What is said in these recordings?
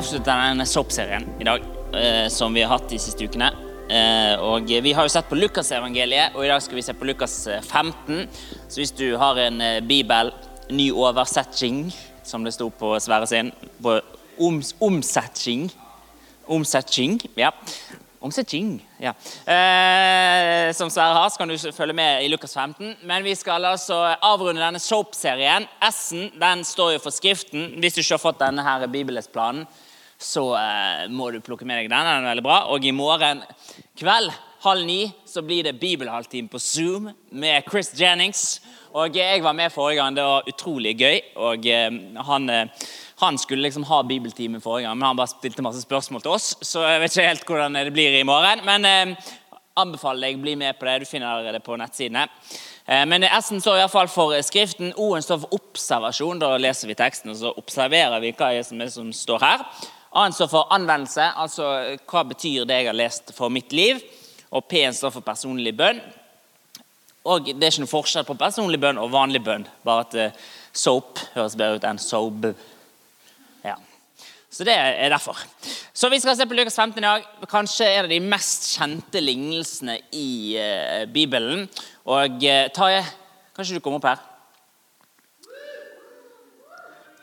avslutte denne soppserien i dag, eh, som vi har hatt de siste ukene. Eh, og Vi har jo sett på Lukasevangeliet, og i dag skal vi se på Lukas eh, 15. Så hvis du har en eh, bibel, ny oversetting, som det sto på Sverre sin, på oms omsetting Omsetting, ja. Omsetting, ja. Eh, som Sverre har, så kan du følge med i Lukas 15. Men vi skal altså avrunde denne soap-serien. S-en den står jo for Skriften. Hvis du ikke har fått denne her bibellesplanen, så eh, må du plukke med deg den. Den er veldig bra. Og i morgen kveld halv ni så blir det bibelhalvtime på Zoom med Chris Jennings. Og jeg var med forrige gang. Det var utrolig gøy. Og eh, han, eh, han skulle liksom ha bibeltime forrige gang, men han bare stilte masse spørsmål til oss. Så jeg vet ikke helt hvordan det blir i morgen. Men eh, anbefaler deg bli med på det. Du finner det på nettsidene. Eh, men S-en står i hvert fall for Skriften. O-en står for observasjon. Da leser vi teksten, og så observerer vi hva som, som står her. A-en står for anvendelse, altså hva betyr det jeg har lest for mitt liv. Og P-en står for personlig bønn. Og det er ikke noe forskjell på personlig bønn og vanlig bønn. Bare at uh, soap høres bedre ut enn soap. Ja. Så det er derfor. Så vi skal se på Lukas 15 i dag. Kanskje er det de mest kjente lignelsene i uh, Bibelen. Og Tarjei, kan du kommer opp her?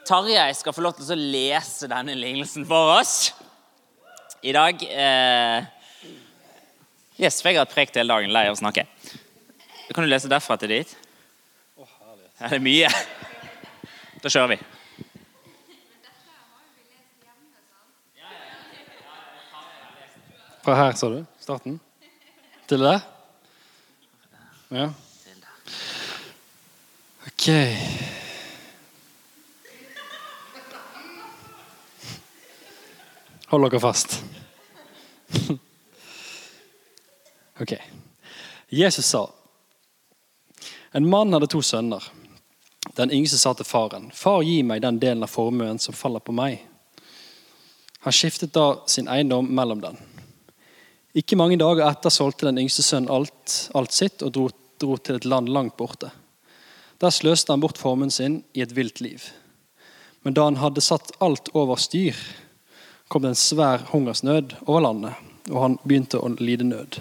Tarjei skal få lov til å lese denne lignelsen for oss i dag. Eh, yes, for jeg har prekt hele dagen, lei av å snakke. Kan du lese derfra til dit? Ja, det er mye. Da kjører vi. Fra her, sa du? Starten? Til der? Ja. Ok. Hold dere fast. Ok. Jesus sa En mann hadde to sønner. Den yngste sa til faren, 'Far, gi meg den delen av formuen som faller på meg.' Han skiftet da sin eiendom mellom den. Ikke mange dager etter solgte den yngste sønnen alt, alt sitt og dro, dro til et land langt borte. Der sløste han bort formuen sin i et vilt liv. Men da han hadde satt alt over styr, kom det en svær hungersnød over landet, og han begynte å lide nød.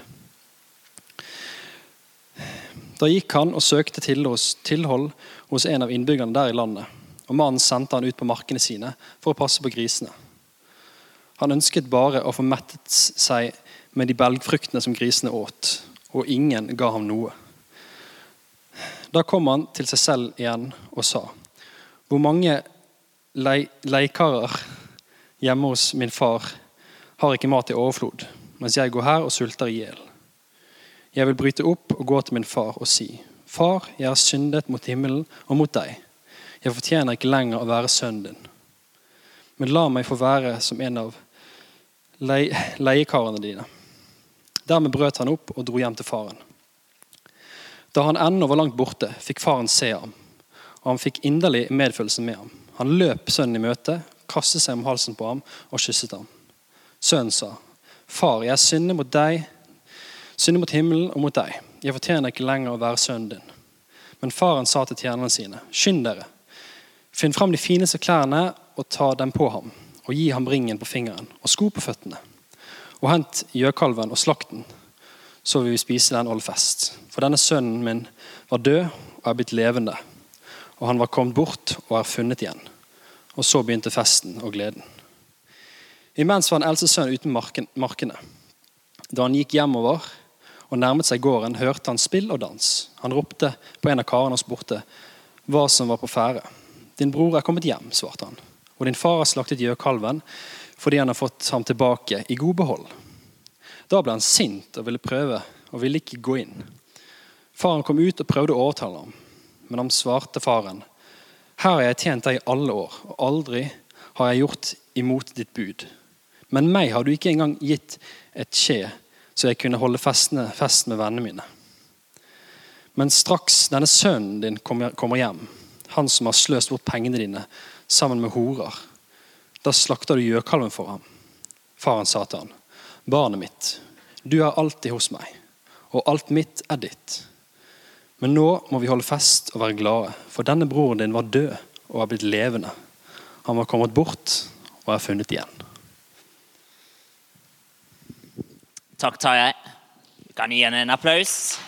Da gikk han og søkte tilhold hos en av innbyggerne der i landet, og mannen sendte han ut på markene sine for å passe på grisene. Han ønsket bare å få mettet seg med de belgfruktene som grisene åt, og ingen ga ham noe. Da kom han til seg selv igjen og sa, hvor mange le leikarer hjemme hos min far har ikke mat i overflod, mens jeg går her og sulter i hjel. Jeg vil bryte opp og gå til min far og si, Far, jeg har syndet mot himmelen og mot deg. Jeg fortjener ikke lenger å være sønnen din. Men la meg få være som en av le leiekarene dine. Dermed brøt han opp og dro hjem til faren. Da han ennå var langt borte, fikk faren se ham, og han fikk inderlig medfølelse med ham. Han løp sønnen i møte, kastet seg om halsen på ham og kysset ham. Sønnen sa, 'Far, jeg synder mot deg, synder mot himmelen og mot deg.' 'Jeg fortjener ikke lenger å være sønnen din.' Men faren sa til tjenerne sine, 'Skynd dere, finn fram de fineste klærne og ta dem på ham.' 'Og gi ham ringen på fingeren og sko på føttene.' 'Og hent gjøkalven og slakt den, så vil vi spise den og holde fest.' 'For denne sønnen min var død og er blitt levende.' 'Og han var kommet bort og er funnet igjen.' Og så begynte festen og gleden. Imens var den eldste sønn uten markene. Da han gikk hjemover og nærmet seg gården, hørte han spill og dans. Han ropte på en av karene og spurte hva som var på ferde. 'Din bror er kommet hjem', svarte han. 'Og din far har slaktet gjøkalven fordi han har fått ham tilbake i god behold.' Da ble han sint og ville prøve, og ville ikke gå inn. Faren kom ut og prøvde å overtale ham, men han svarte faren, 'Her har jeg tjent deg i alle år, og aldri har jeg gjort imot ditt bud.' Men meg har du ikke engang gitt et skje, så jeg kunne holde festene, fest med vennene mine. Men straks denne sønnen din kommer hjem, han som har sløst bort pengene dine sammen med horer, da slakter du gjøkalven for ham. Faren sa til han, barnet mitt, du er alltid hos meg, og alt mitt er ditt. Men nå må vi holde fest og være glade, for denne broren din var død og er blitt levende. Han var kommet bort og er funnet igjen. Takk, Tarjei. Vi kan gi henne en applaus.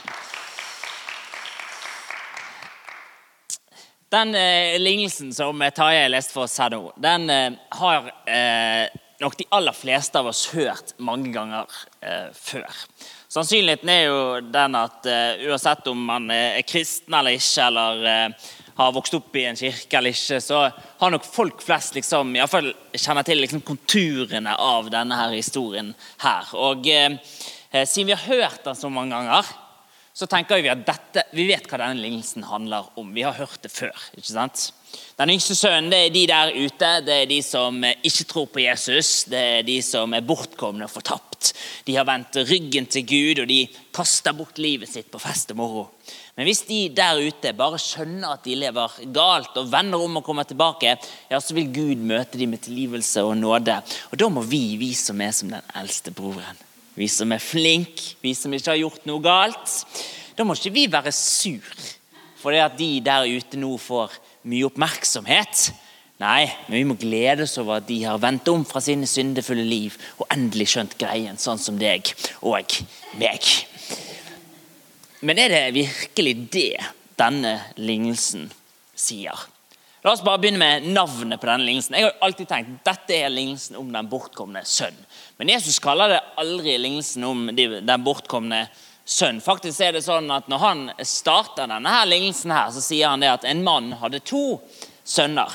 Den eh, lignelsen som Tarjei leste for oss her nå, den eh, har eh, nok de aller fleste av oss hørt mange ganger eh, før. Sannsynligheten er jo den at uh, uansett om man er kristen eller ikke, eller uh, har vokst opp i en kirke eller ikke, så har nok folk flest liksom, i fall kjenner til liksom, konturene av denne her historien her. Og uh, siden vi har hørt den så mange ganger, så tenker vi at dette, vi vet hva denne lignelsen handler om. Vi har hørt det før. ikke sant? Den yngste sønnen det er de der ute. Det er de som ikke tror på Jesus. Det er de som er bortkomne og fortapt. De har vendt ryggen til Gud, og de kaster bort livet sitt på fest og moro. Men hvis de der ute bare skjønner at de lever galt og vender om og kommer tilbake, ja, så vil Gud møte dem med tilgivelse og nåde. Og da må vi, vi som er som den eldste broren, vi som er flinke, vi som ikke har gjort noe galt, da må ikke vi være sur fordi at de der ute nå får mye oppmerksomhet. Nei, men vi må glede oss over at de har vendt om fra sine syndefulle liv og endelig skjønt greien, sånn som deg og meg. Men er det virkelig det denne lignelsen sier? La oss bare begynne med navnet på denne lignelsen. Jeg har alltid tenkt dette er lignelsen om den bortkomne sønn. Men Jesus kaller det aldri lignelsen om den bortkomne sønn. Faktisk er det sånn at Når han starter denne her lignelsen, her, så sier han det at en mann hadde to sønner.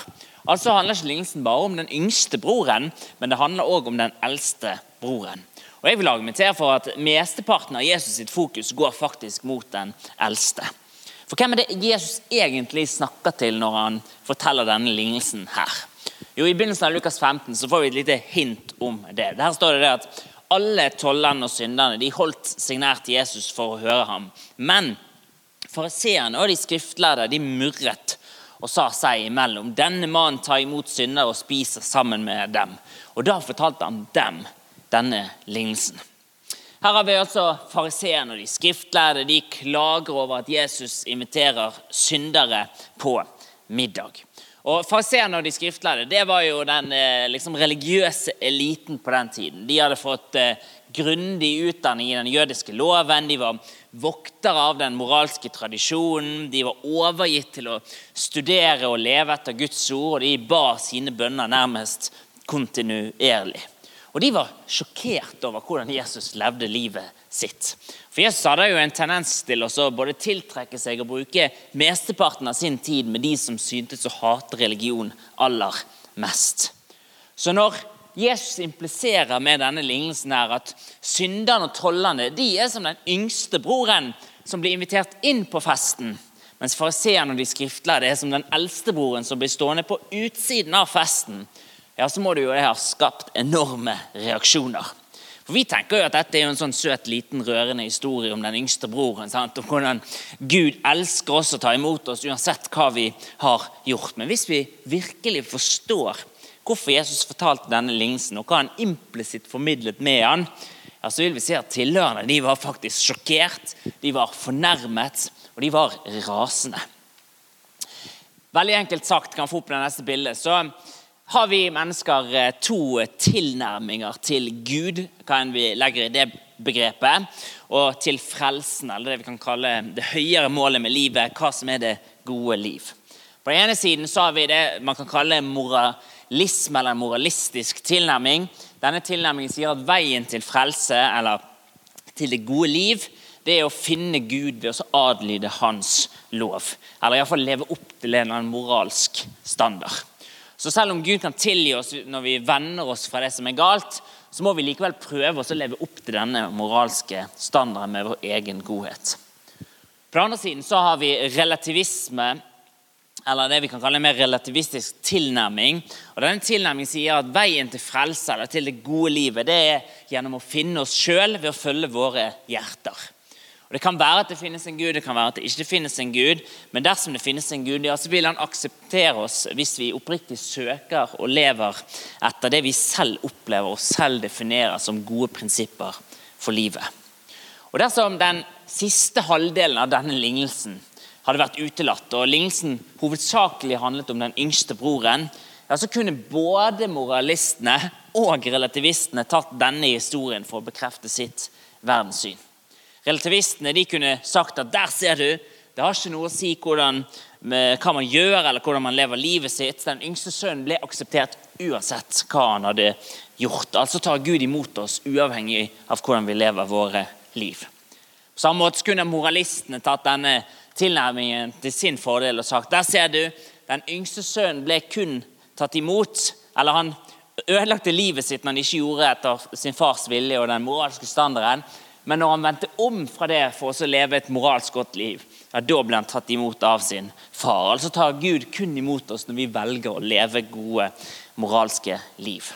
Altså handler ikke lignelsen bare om den yngste broren, men det handler òg om den eldste broren. Og jeg vil argumentere for at Mesteparten av Jesus sitt fokus går faktisk mot den eldste. For Hvem er det Jesus egentlig snakker til når han forteller denne lignelsen? her? Jo, I begynnelsen av Lukas 15 så får vi et lite hint om det. Der står det, det at alle tollerne og synderne de holdt til Jesus for å høre ham. Men fariseerne og de skriftlærde de murret og sa seg imellom. Denne mannen tar imot syndere og spiser sammen med dem. Og Da fortalte han dem denne lignelsen. Her har vi altså fariseerne og de skriftlærde. De klager over at Jesus inviterer syndere på middag. Og Fariseerne og de skriftlærde det var jo den eh, liksom, religiøse eliten på den tiden. De hadde fått eh, grundig utdanning i den jødiske loven. De var voktere av den moralske tradisjonen. De var overgitt til å studere og leve etter Guds ord, og de ba sine bønner nærmest kontinuerlig. Og de var sjokkert over hvordan Jesus levde livet sitt. For Jesus hadde jo en tendens til å både tiltrekke seg og bruke mesteparten av sin tid med de som syntes å hate religion aller mest. Så når Jesus impliserer med denne lignelsen er at synderne og trollene de er som den yngste broren som blir invitert inn på festen, mens fariseerne og de skriftlærde er som den eldste broren som blir stående på utsiden av festen, ja, så må det jo ha skapt enorme reaksjoner. For Vi tenker jo at dette er jo en sånn søt, liten, rørende historie om den yngste broren. Sant? Om hvordan Gud elsker oss og tar imot oss uansett hva vi har gjort. Men hvis vi virkelig forstår hvorfor Jesus fortalte denne lignelsen, og hva han implisitt formidlet med han, ja, så vil vi se at tilhørende de var faktisk sjokkert, de var fornærmet, og de var rasende. Veldig enkelt sagt kan få opp det neste bildet, så har vi mennesker eh, to tilnærminger til Gud, hva enn vi legger i det begrepet, og til frelsen, eller det vi kan kalle det høyere målet med livet, hva som er det gode liv. På den ene siden så har vi det man kan kalle moralisme eller moralistisk tilnærming. Denne tilnærmingen sier at veien til frelse, eller til det gode liv, det er å finne Gud ved å adlyde hans lov. Eller iallfall leve opp til en eller annen moralsk standard. Så selv om Gud kan tilgi oss når vi vender oss fra det som er galt, så må vi likevel prøve å leve opp til denne moralske standarden med vår egen godhet. På den andre siden så har vi relativisme, eller det vi kan kalle en mer relativistisk tilnærming. Og Denne tilnærmingen sier at veien til frelse eller til det gode livet det er gjennom å finne oss sjøl ved å følge våre hjerter. Og Det kan være at det finnes en Gud, det kan være at det ikke finnes en Gud. Men dersom det finnes en Gud, ja, så vil han akseptere oss hvis vi oppriktig søker og lever etter det vi selv opplever og selv definerer som gode prinsipper for livet. Og Dersom den siste halvdelen av denne lignelsen hadde vært utelatt, og lignelsen hovedsakelig handlet om den yngste broren, ja, så kunne både moralistene og relativistene tatt denne historien for å bekrefte sitt verdenssyn. Relativistene de kunne sagt at der ser du, det har ikke noe å si hvordan, hva man gjør eller hvordan man lever livet sitt. Den yngste sønnen ble akseptert uansett hva han hadde gjort. Altså tar Gud imot oss uavhengig av hvordan vi lever våre liv. På samme måte kunne moralistene tatt denne tilnærmingen til sin fordel og sagt der ser du, den yngste sønnen ble kun tatt imot. Eller han ødelagte livet sitt når han ikke gjorde etter sin fars vilje og den moralske standarden. Men når han vendte om fra det for å leve et moralsk godt liv, ja, da ble han tatt imot av sin far. Altså tar Gud kun imot oss når vi velger å leve gode moralske liv.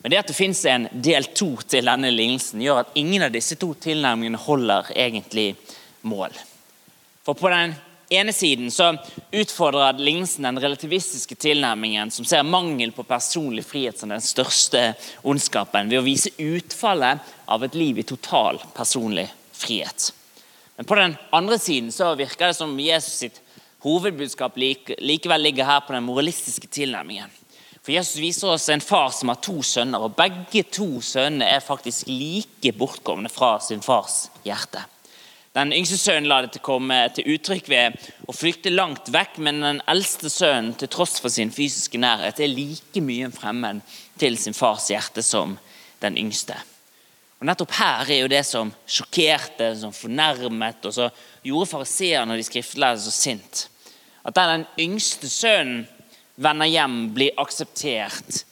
Men det at det fins en del to til denne lignelsen, gjør at ingen av disse to tilnærmingene holder egentlig mål. For på den ene siden så utfordrer lignelsen den relativistiske tilnærmingen som ser mangel på personlig frihet som den største ondskapen, ved å vise utfallet av et liv i total personlig frihet. Men på den andre siden så virker det som Jesus sitt hovedbudskap likevel ligger her på den moralistiske tilnærmingen. For Jesus viser oss en far som har to sønner, og begge to sønnene er faktisk like bortkomne fra sin fars hjerte. Den yngste sønnen la det komme til uttrykk ved å flykte langt vekk, men den eldste sønnen, til tross for sin fysiske nærhet, er like mye en fremmed til sin fars hjerte som den yngste. Og Nettopp her er jo det som sjokkerte, som fornærmet, og så gjorde fariseerne og de skriftlærde så sint. At der den yngste sønnen vender hjem, blir akseptert,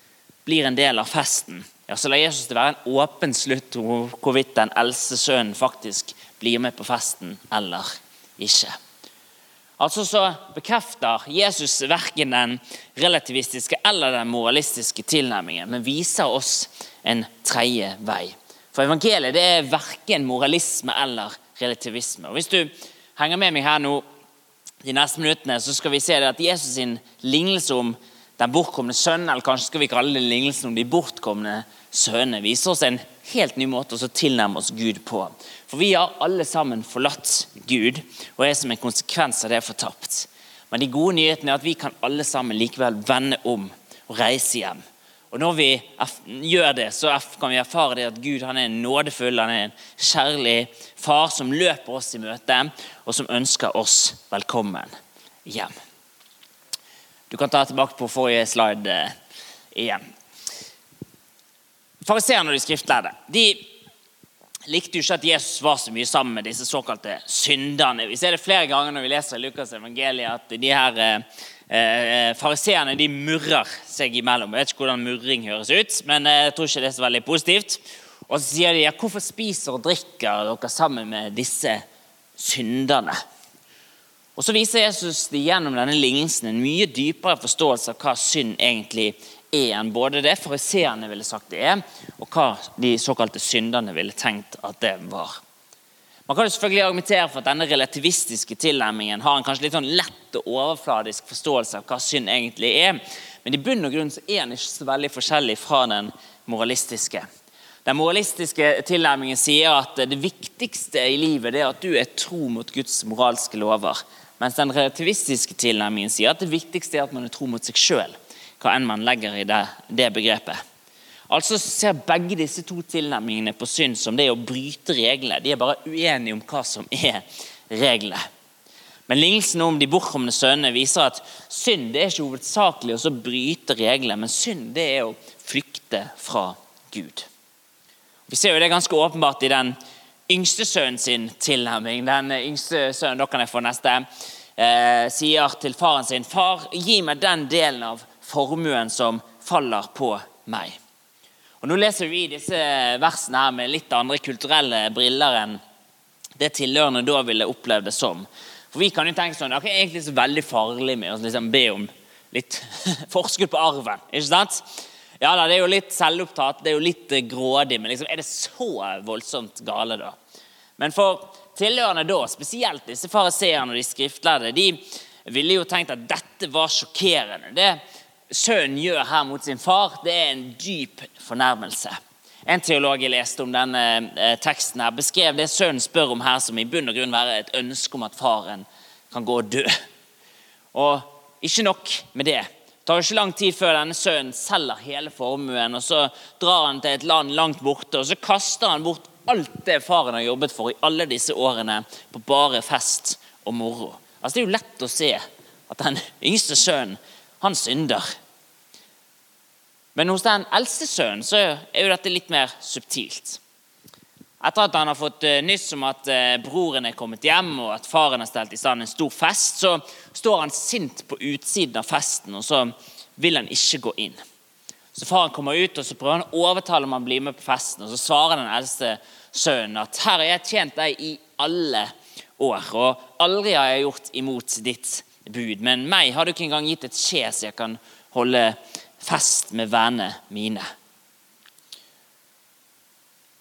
blir en del av festen, ja, så lar Jesus det være en åpen slutt hvorvidt den eldste sønnen faktisk blir med på festen eller ikke. Altså så bekrefter Jesus verken den relativistiske eller den moralistiske tilnærmingen, men viser oss en tredje vei. For evangeliet det er verken moralisme eller relativisme. Og Hvis du henger med meg her nå de neste minuttene, så skal vi se at Jesus sin lignelse om den bortkomne sønnen, eller kanskje skal vi kalle det lignelsen om de bortkomne sønnene, viser oss en helt ny måte å tilnærme oss Gud på. For vi har alle sammen forlatt Gud og er som en konsekvens av det fortapt. Men de gode nyhetene er at vi kan alle sammen likevel vende om og reise hjem. Og Når vi gjør det, så kan vi erfare det at Gud han er nådefull, han er en kjærlig far som løper oss i møte, og som ønsker oss velkommen hjem. Du kan ta tilbake på forrige slide eh, igjen. Fariseerne og de skriftlærde de likte jo ikke at Jesus var så mye sammen med disse såkalte synderne. Vi ser det flere ganger når vi leser Lukas evangeliet, at de her eh, Eh, Fariseerne murrer seg imellom. Jeg vet ikke hvordan murring høres ut, men eh, jeg tror ikke det er så veldig positivt. Og så sier de ja, hvorfor spiser og drikker dere sammen med disse synderne? Og Så viser Jesus de gjennom denne lignelsen en mye dypere forståelse av hva synd egentlig er, enn både det fariseerne ville sagt det er, og hva de såkalte synderne ville tenkt at det var. Man kan jo selvfølgelig argumentere for at denne relativistiske tilnærmingen har en kanskje litt sånn lett og overfladisk forståelse av hva synd egentlig er. Men i bunn og grunn så er den ikke så veldig forskjellig fra den moralistiske. Den moralistiske tilnærmingen sier at det viktigste i livet er at du er tro mot Guds moralske lover. Mens den relativistiske tilnærmingen sier at det viktigste er at man er tro mot seg sjøl. Hva enn man legger i det, det begrepet. Altså ser begge disse to tilnærmingene på synd som det å bryte reglene. De er bare uenige om hva som er reglene. Men Lignelsen om de bortkomne sønnene viser at synd det er ikke hovedsakelig å bryte reglene, men synd det er å flykte fra Gud. Vi ser jo det ganske åpenbart i den yngste sønnen sin tilnærming. Den yngste sønnen, da kan jeg få neste, eh, sier til faren sin, 'Far, gi meg den delen av formuen som faller på meg.' Og Nå leser vi disse versene her med litt andre kulturelle briller enn det tilhørende da ville opplevd det som. For Vi kan jo tenke sånn, det er egentlig så veldig farlig med å liksom be om litt forskudd på arven. ikke sant? Ja da, Det er jo litt selvopptatt, det er jo litt grådig, men liksom, er det så voldsomt gale, da? Men for tilhørende da, spesielt disse fariseerne og de skriftlærde, de ville jo tenkt at dette var sjokkerende. Det sønnen gjør her mot sin far, det er en dyp fornærmelse. En teolog jeg leste om denne eh, teksten her, beskrev det sønnen spør om her som i bunn og grunn være et ønske om at faren kan gå og dø. Og ikke nok med det. Det tar ikke lang tid før denne sønnen selger hele formuen, og så drar han til et land langt borte, og så kaster han bort alt det faren har jobbet for i alle disse årene, på bare fest og moro. Altså, det er jo lett å se at den yngste sønnen, han synder. Men hos den eldste sønnen så er jo dette litt mer subtilt. Etter at han har fått eh, nyss om at eh, broren er kommet hjem og at faren har stelt i stand en stor fest, så står han sint på utsiden av festen, og så vil han ikke gå inn. Så Faren kommer ut og så prøver han å overtale om han blir med på festen. og Så svarer den eldste sønnen at her har jeg tjent deg i alle år, og aldri har jeg gjort imot ditt bud. Men meg har du ikke engang gitt et skje så jeg kan holde fest med vennene mine.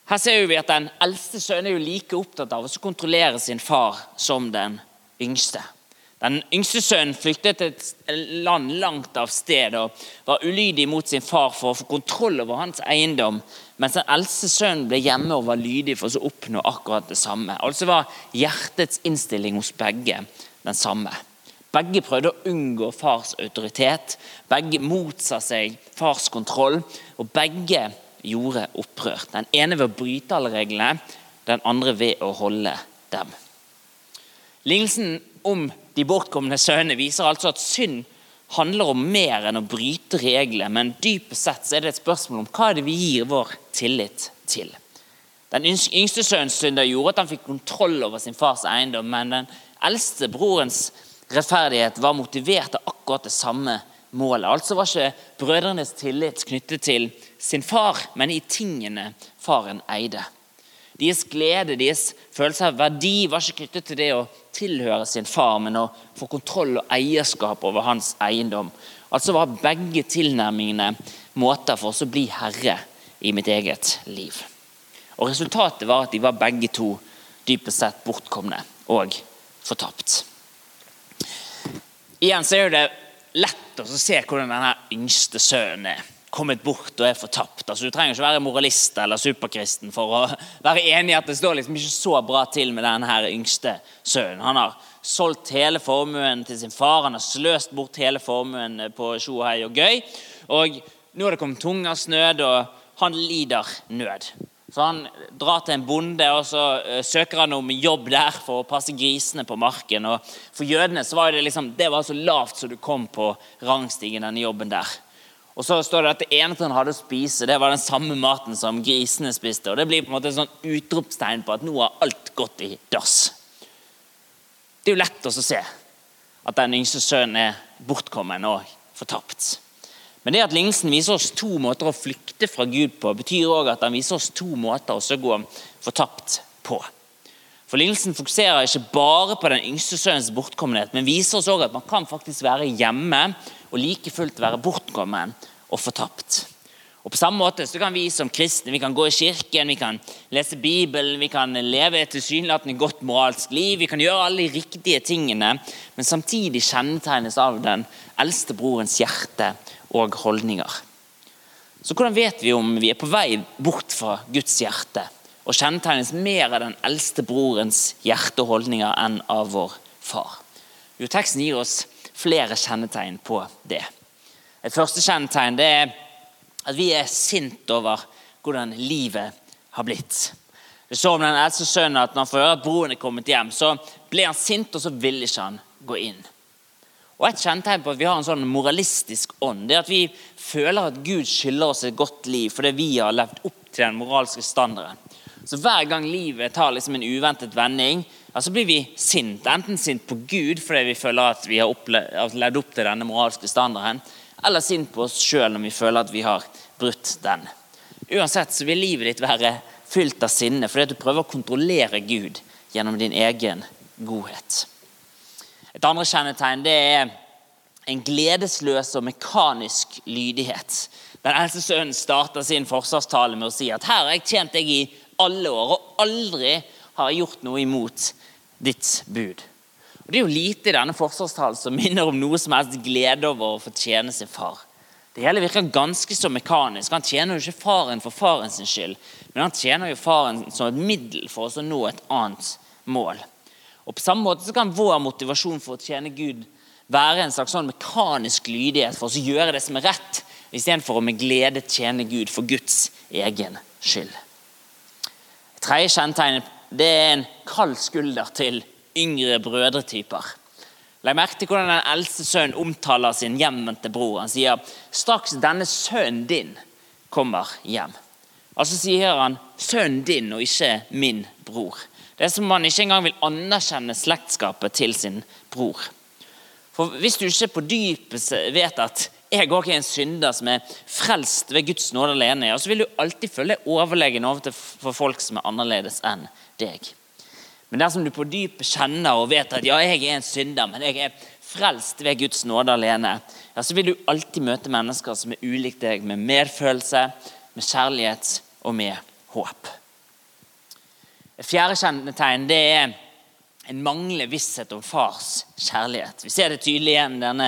Her ser vi at Den eldste sønnen er jo like opptatt av å kontrollere sin far som den yngste. Den yngste sønnen flyktet til et land langt av sted og var ulydig mot sin far for å få kontroll over hans eiendom, mens den eldste sønnen ble hjemme og var lydig for å oppnå akkurat det samme. Altså var hjertets innstilling hos begge den samme. Begge prøvde å unngå fars autoritet, begge motsa seg fars kontroll, og begge gjorde opprør. Den ene ved å bryte alle reglene, den andre ved å holde dem. Lignelsen om de bortkomne sønnene viser altså at synd handler om mer enn å bryte reglene, men dypest sett er det et spørsmål om hva er det vi gir vår tillit til. Den yngste sønnens synder gjorde at han fikk kontroll over sin fars eiendom, men den eldste brorens rettferdighet var motivert av akkurat det samme målet. Altså var ikke brødrenes tillit knyttet til sin far, men i tingene faren eide. Deres glede, deres følelse av verdi var ikke knyttet til det å tilhøre sin far, men å få kontroll og eierskap over hans eiendom. Altså var begge tilnærmingene måter for oss å bli herre i mitt eget liv. Og Resultatet var at de var begge to dypest sett bortkomne og fortapt. Igjen så er det lett å se hvordan denne yngste sønnen er kommet bort og er fortapt. Altså, du trenger ikke være moralist eller superkristen for å være enig i at det står liksom ikke så bra til med denne yngste sønnen. Han har solgt hele formuen til sin far, han har sløst bort hele formuen på tjo og gøy. Og nå er det kommet hungersnød, og han lider nød. Så Han drar til en bonde og så uh, søker han om jobb der for å passe grisene på marken. Og For jødene så var det liksom, det var så lavt som du kom på rangstigen, denne jobben der. Og så står det at Det eneste han hadde å spise, det var den samme maten som grisene spiste. og Det blir på en måte et sånn utropstegn på at nå har alt gått i dass. Det er jo lett å se at den yngste sønnen er bortkommen og fortapt. Men det at lignelsen viser oss to måter å flykte fra Gud på, betyr òg at han viser oss to måter å gå fortapt på. For Lignelsen fokuserer ikke bare på den yngste sønnens bortkommenhet, men viser oss også at man kan faktisk være hjemme og like fullt være bortkommen og fortapt. Og På samme måte så kan vi som kristne vi kan gå i kirken, vi kan lese Bibelen, vi kan leve et tilsynelatende godt moralsk liv, vi kan gjøre alle de riktige tingene, men samtidig kjennetegnes av den eldste brorens hjerte og holdninger. Så hvordan vet vi om vi er på vei bort fra Guds hjerte og kjennetegnes mer av den eldste brorens hjerte og holdninger enn av vår far? Jo, Teksten gir oss flere kjennetegn på det. Et første kjennetegn det er at vi er sint over hvordan livet har blitt. Det så om den eldste sønnen at Når han får høre at broren er kommet hjem, så ble han sint, og så ville ikke han gå inn. Og Et kjennetegn på at vi har en sånn moralistisk ånd, det er at vi føler at Gud skylder oss et godt liv fordi vi har levd opp til den moralske standarden. Så Hver gang livet tar liksom en uventet vending, ja, så blir vi sint. Enten sint på Gud fordi vi føler at vi har levd opp til denne moralske standarden, eller sint på oss sjøl når vi føler at vi har brutt den. Uansett så vil livet ditt være fylt av sinne fordi du prøver å kontrollere Gud gjennom din egen godhet. Et andre kjennetegn det er en gledesløs og mekanisk lydighet. Den eldste sønnen starter sin forsvarstale med å si at her har jeg tjent deg i alle år, og aldri har jeg gjort noe imot ditt bud. Og Det er jo lite i denne forsvarstalen som minner om noe som helst glede over å få tjene sin far. Det hele virker ganske så mekanisk. Han tjener jo ikke faren for faren sin skyld, men han tjener jo faren som et middel for å nå et annet mål. Og På samme måte så kan vår motivasjon for å tjene Gud være en slags sånn mekanisk lydighet for oss å gjøre det som er rett, istedenfor å med glede tjene Gud for Guds egen skyld. Det tredje kjennetegnet er en kald skulder til yngre brødretyper. Legg merke til hvordan den eldste sønnen omtaler sin hjemvendte bror. Han sier straks denne sønnen din kommer hjem. Altså sier han sønnen din og ikke min bror. Det er som om han ikke engang vil anerkjenne slektskapet til sin bror. For Hvis du ikke på dypet vet at jeg òg er en synder som er frelst ved Guds nåde alene, ja, så vil du alltid føle deg overlegen overfor folk som er annerledes enn deg. Men dersom du på dypet kjenner og vet at ja, jeg er en synder, men jeg er frelst ved Guds nåde alene, ja, så vil du alltid møte mennesker som er ulikt deg, med medfølelse, med kjærlighet og med håp. Et fjerde kjennetegn det er en manglende visshet om fars kjærlighet. Vi ser det tydelig igjen i denne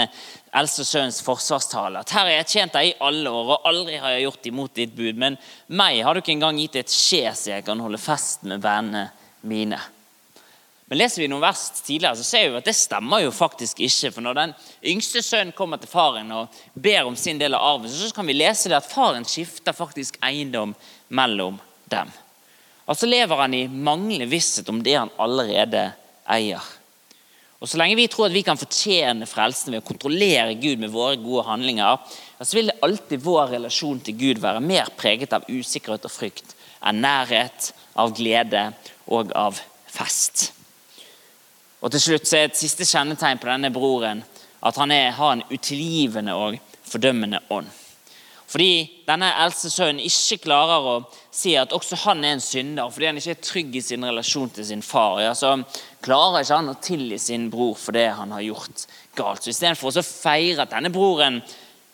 eldste sønnens forsvarstale. At her har jeg tjent deg i alle år, og aldri har jeg gjort imot ditt bud. Men meg har du ikke engang gitt et skje så jeg kan holde fest med vennene mine. Men leser vi noen vers tidligere, så ser vi at det stemmer jo faktisk ikke. For når den yngste sønnen kommer til faren og ber om sin del av arven, så kan vi lese det at faren skifter faktisk eiendom mellom dem. Altså lever han i manglende visshet om det han allerede eier. Og Så lenge vi tror at vi kan fortjene frelsen ved å kontrollere Gud med våre gode handlinger, så vil det alltid vår relasjon til Gud være mer preget av usikkerhet og frykt enn nærhet, av glede og av fest. Og til slutt så er Et siste kjennetegn på denne broren at han er, har en utilgivende og fordømmende ånd. Fordi denne eldste sønnen ikke klarer å si at også han er en synder, fordi han ikke er trygg i sin relasjon til sin far, ja, så klarer ikke han å tilgi sin bror for det han har gjort galt. Så Istedenfor å feire at denne broren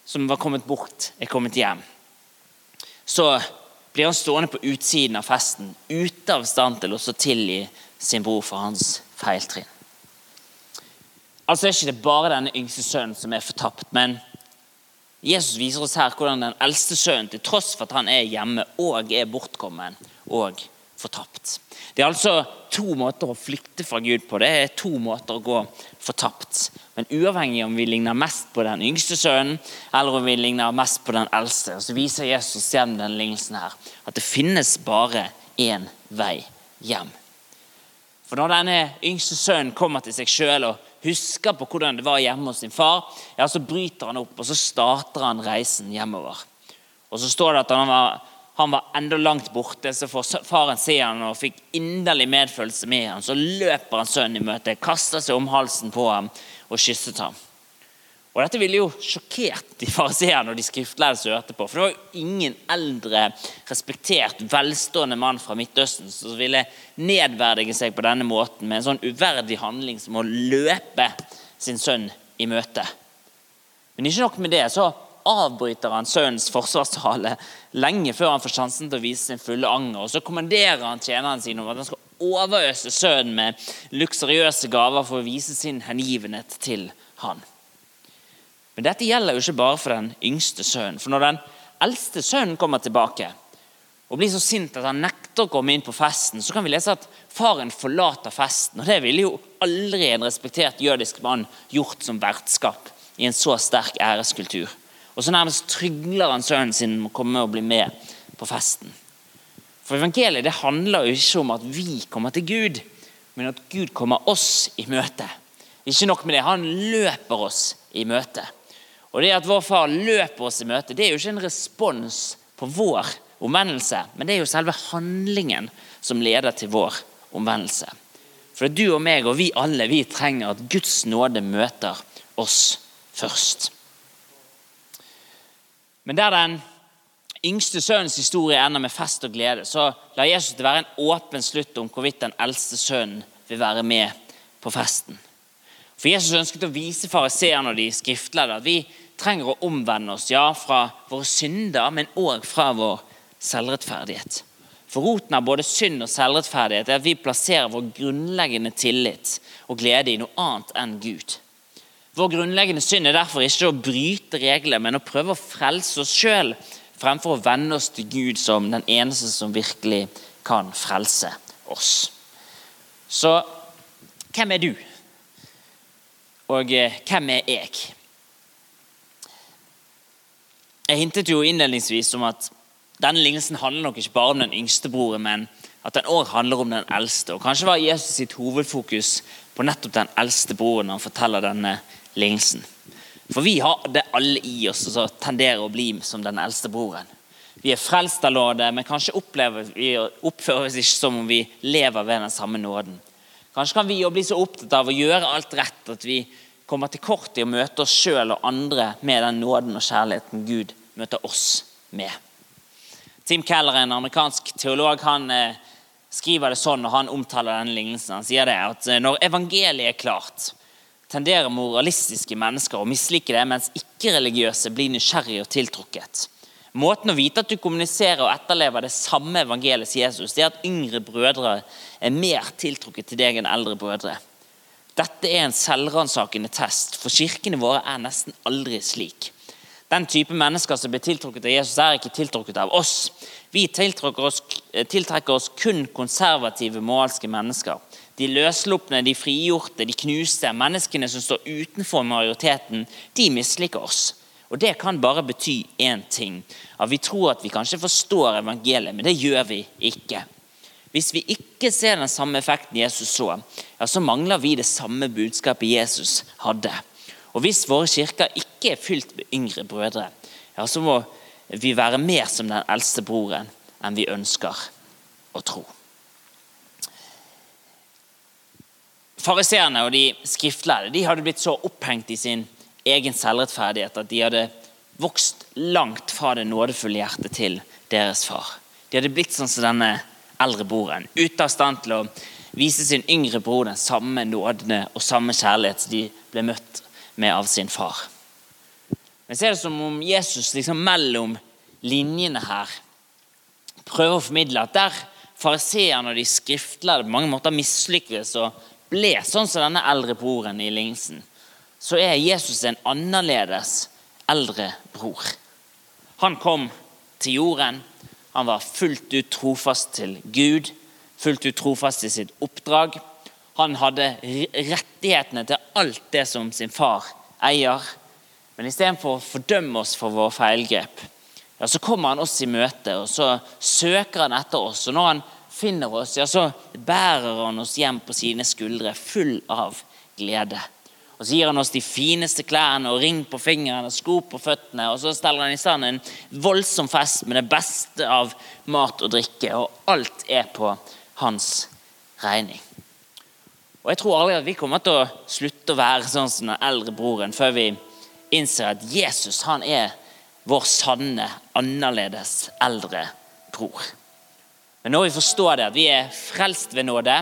som var kommet bort, er kommet hjem, så blir han stående på utsiden av festen, ute av stand til å tilgi sin bror for hans feiltrinn. Altså er ikke det bare denne yngste sønnen som er fortapt, men Jesus viser oss her hvordan den eldste sønnen, til tross for at han er hjemme og er bortkommen og fortapt. Det er altså to måter å flykte fra Gud på. Det er to måter å gå fortapt. Men uavhengig om vi ligner mest på den yngste sønnen eller om vi ligner mest på den eldste, så viser Jesus gjennom denne lignelsen her at det finnes bare én vei hjem. For når denne yngste sønnen kommer til seg sjøl og husker på hvordan det var hjemme hos sin far, ja, så bryter han opp og så starter han reisen hjemover. Og Så står det at han var, han var enda langt borte, så får faren se han og fikk inderlig medfølelse med han. Så løper han sønnen i møte, kaster seg om halsen på ham og kysset ham. Og Dette ville jo sjokkert de fariseerne og de skriftlærde som hørte på. For det var jo ingen eldre, respektert, velstående mann fra Midtøsten som ville nedverdige seg på denne måten med en sånn uverdig handling som å løpe sin sønn i møte. Men ikke nok med det, så avbryter han sønnens forsvarstale lenge før han får sjansen til å vise sin fulle anger. Og så kommanderer han tjeneren sin om at han skal overøse sønnen med luksuriøse gaver for å vise sin hengivenhet til han. Men dette gjelder jo ikke bare for den yngste sønnen. For når den eldste sønnen kommer tilbake og blir så sint at han nekter å komme inn på festen, så kan vi lese at faren forlater festen. Og Det ville jo aldri en respektert jødisk mann gjort som vertskap i en så sterk æreskultur. Og så nærmest trygler han sønnen sin om å komme og bli med på festen. For Evangeliet det handler jo ikke om at vi kommer til Gud, men at Gud kommer oss i møte. Ikke nok med det, han løper oss i møte. Og det at vår far løper oss i møte, det er jo ikke en respons på vår omvendelse, men det er jo selve handlingen som leder til vår omvendelse. For du og meg og vi alle vi trenger at Guds nåde møter oss først. Men der den yngste sønnens historie ender med fest og glede, så lar Jesus det være en åpen slutt om hvorvidt den eldste sønnen vil være med på festen. For Jesus ønsket å vise fariseerne og de skriftlærde at vi trenger å omvende oss ja, fra våre synder, men òg fra vår selvrettferdighet. For Roten av både synd og selvrettferdighet er at vi plasserer vår grunnleggende tillit og glede i noe annet enn Gud. Vår grunnleggende synd er derfor ikke å bryte regler, men å prøve å frelse oss sjøl fremfor å vende oss til Gud som den eneste som virkelig kan frelse oss. Så hvem er du? Og eh, hvem er jeg? Jeg hintet jo innledningsvis om at denne lignelsen handler nok ikke bare om den yngste broren, men at den òg handler om den eldste. Og Kanskje var Jesus sitt hovedfokus på nettopp den eldste broren når han forteller denne lignelsen. For vi har det alle i oss som tenderer å bli som den eldste broren. Vi er frelst av nåde, men kanskje opplever vi oppfører oss ikke som om vi lever ved den samme nåden. Kanskje kan vi jo bli så opptatt av å gjøre alt rett at vi kommer til kort i å møte oss sjøl og andre med den nåden og kjærligheten Gud møter oss med. Tim Keller, en amerikansk teolog, han eh, skriver det sånn når han omtaler denne lignelsen. Han sier det at eh, når evangeliet er klart, tenderer moralistiske mennesker å mislike det, mens ikke-religiøse blir nysgjerrige og tiltrukket. Måten å vite at du kommuniserer og etterlever det samme evangeliet som Jesus, det er at yngre brødre er mer tiltrukket til deg enn eldre brødre. Dette er en selvransakende test, for kirkene våre er nesten aldri slik. Den type mennesker som blir tiltrukket av Jesus, er ikke tiltrukket av oss. Vi oss, tiltrekker oss kun konservative moralske mennesker. De løslupne, de frigjorte, de knuste, menneskene som står utenfor majoriteten, de misliker oss. Og Det kan bare bety én ting. At vi tror at vi kanskje forstår evangeliet, men det gjør vi ikke. Hvis vi ikke ser den samme effekten Jesus så, ja, så mangler vi det samme budskapet Jesus hadde. Og Hvis våre kirker ikke er fylt med yngre brødre, ja, så må vi være mer som den eldste broren enn vi ønsker å tro. Fariseerne og de skriftlærde de hadde blitt så opphengt i sin egen selvrettferdighet at de hadde vokst langt fra det nådefulle hjertet til deres far. De hadde blitt sånn som denne eldre broren, ute av stand til å vise sin yngre bror den samme nådene og samme kjærlighet som de ble møtt med av sin far. Men så er det som om Jesus liksom mellom linjene her prøver å formidle at der fariseerne og de skriftlærde på mange måter mislykkes og ble sånn som denne eldre broren i lignelsen, så er Jesus en annerledes eldre bror. Han kom til jorden. Han var fullt ut trofast til Gud, fullt ut trofast til sitt oppdrag. Han hadde rettighetene til alt det som sin far eier. Men istedenfor å fordømme oss for våre feilgrep, ja, så kommer han oss i møte, og så søker han etter oss. Og når han finner oss, ja, så bærer han oss hjem på sine skuldre, full av glede. Og Så gir han oss de fineste klærne og ring på fingeren og sko på føttene. Og så steller han i stand en voldsom fest med det beste av mat og drikke. Og alt er på hans regning. Og Jeg tror aldri at vi kommer til å slutte å være sånn som den eldre broren før vi innser at Jesus han er vår sanne, annerledes eldre bror. Men når vi forstår det, at vi er frelst ved nåde,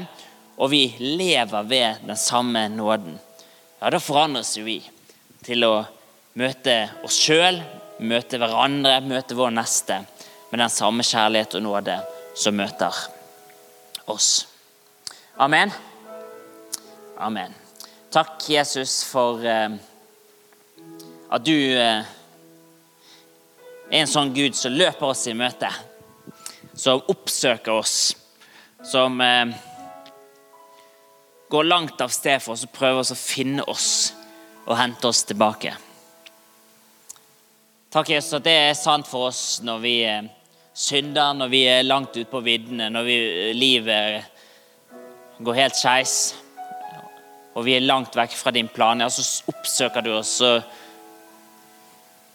og vi lever ved den samme nåden, ja, da forandres jo vi til å møte oss sjøl, møte hverandre, møte vår neste med den samme kjærlighet og nåde som møter oss. Amen. Amen. Takk, Jesus, for eh, at du eh, er en sånn Gud som løper oss i møte som oppsøker oss, som eh, går langt av sted for oss og prøver oss å finne oss og hente oss tilbake. Takk, Jesus, at det er sant for oss når vi eh, synder, når vi er langt ute på viddene, når vi, eh, livet går helt skeis, og vi er langt vekk fra din plan. Ja, så oppsøker du oss, så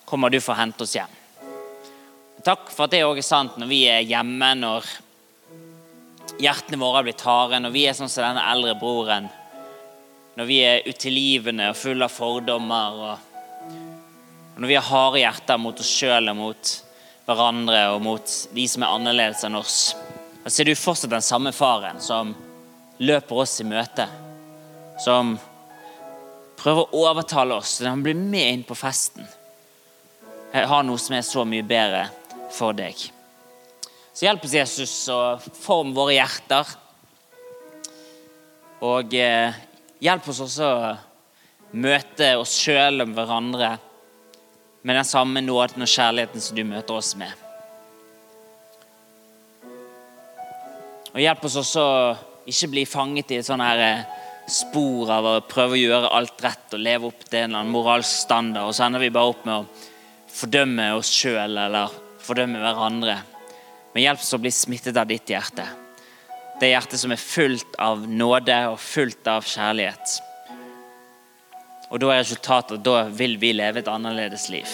kommer du for å hente oss hjem. Takk for at det òg er sant når vi er hjemme, når hjertene våre har blitt harde, når vi er sånn som denne eldre broren. Når vi er utilgivende og fulle av fordommer. Og, når vi har harde hjerter mot oss sjøl og mot hverandre og mot de som er annerledes enn oss. Da ser du fortsatt den samme faren som løper oss i møte. Som prøver å overtale oss til han blir med inn på festen. Jeg har noe som er så mye bedre for deg. Så hjelp oss, Jesus, å forme våre hjerter. Og eh, hjelp oss også å møte oss sjøl og hverandre med den samme nåden og kjærligheten som du møter oss med. Og hjelp oss også å ikke bli fanget i et sånn her eh, spor av å prøve å gjøre alt rett og leve opp til en eller annen moralsk standard, og så ender vi bare opp med å fordømme oss sjøl eller fordømme hverandre. Men hjelp oss å bli smittet av ditt hjerte. Det hjertet som er fullt av nåde og fullt av kjærlighet. Og da er resultatet at da vil vi leve et annerledes liv.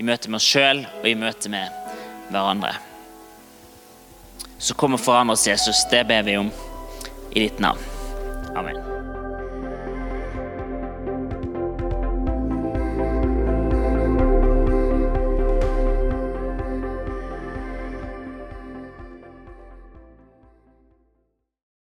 I møte med oss sjøl og i møte med hverandre. Så kom og forandre oss, Jesus. Det ber vi om i ditt navn. Amen.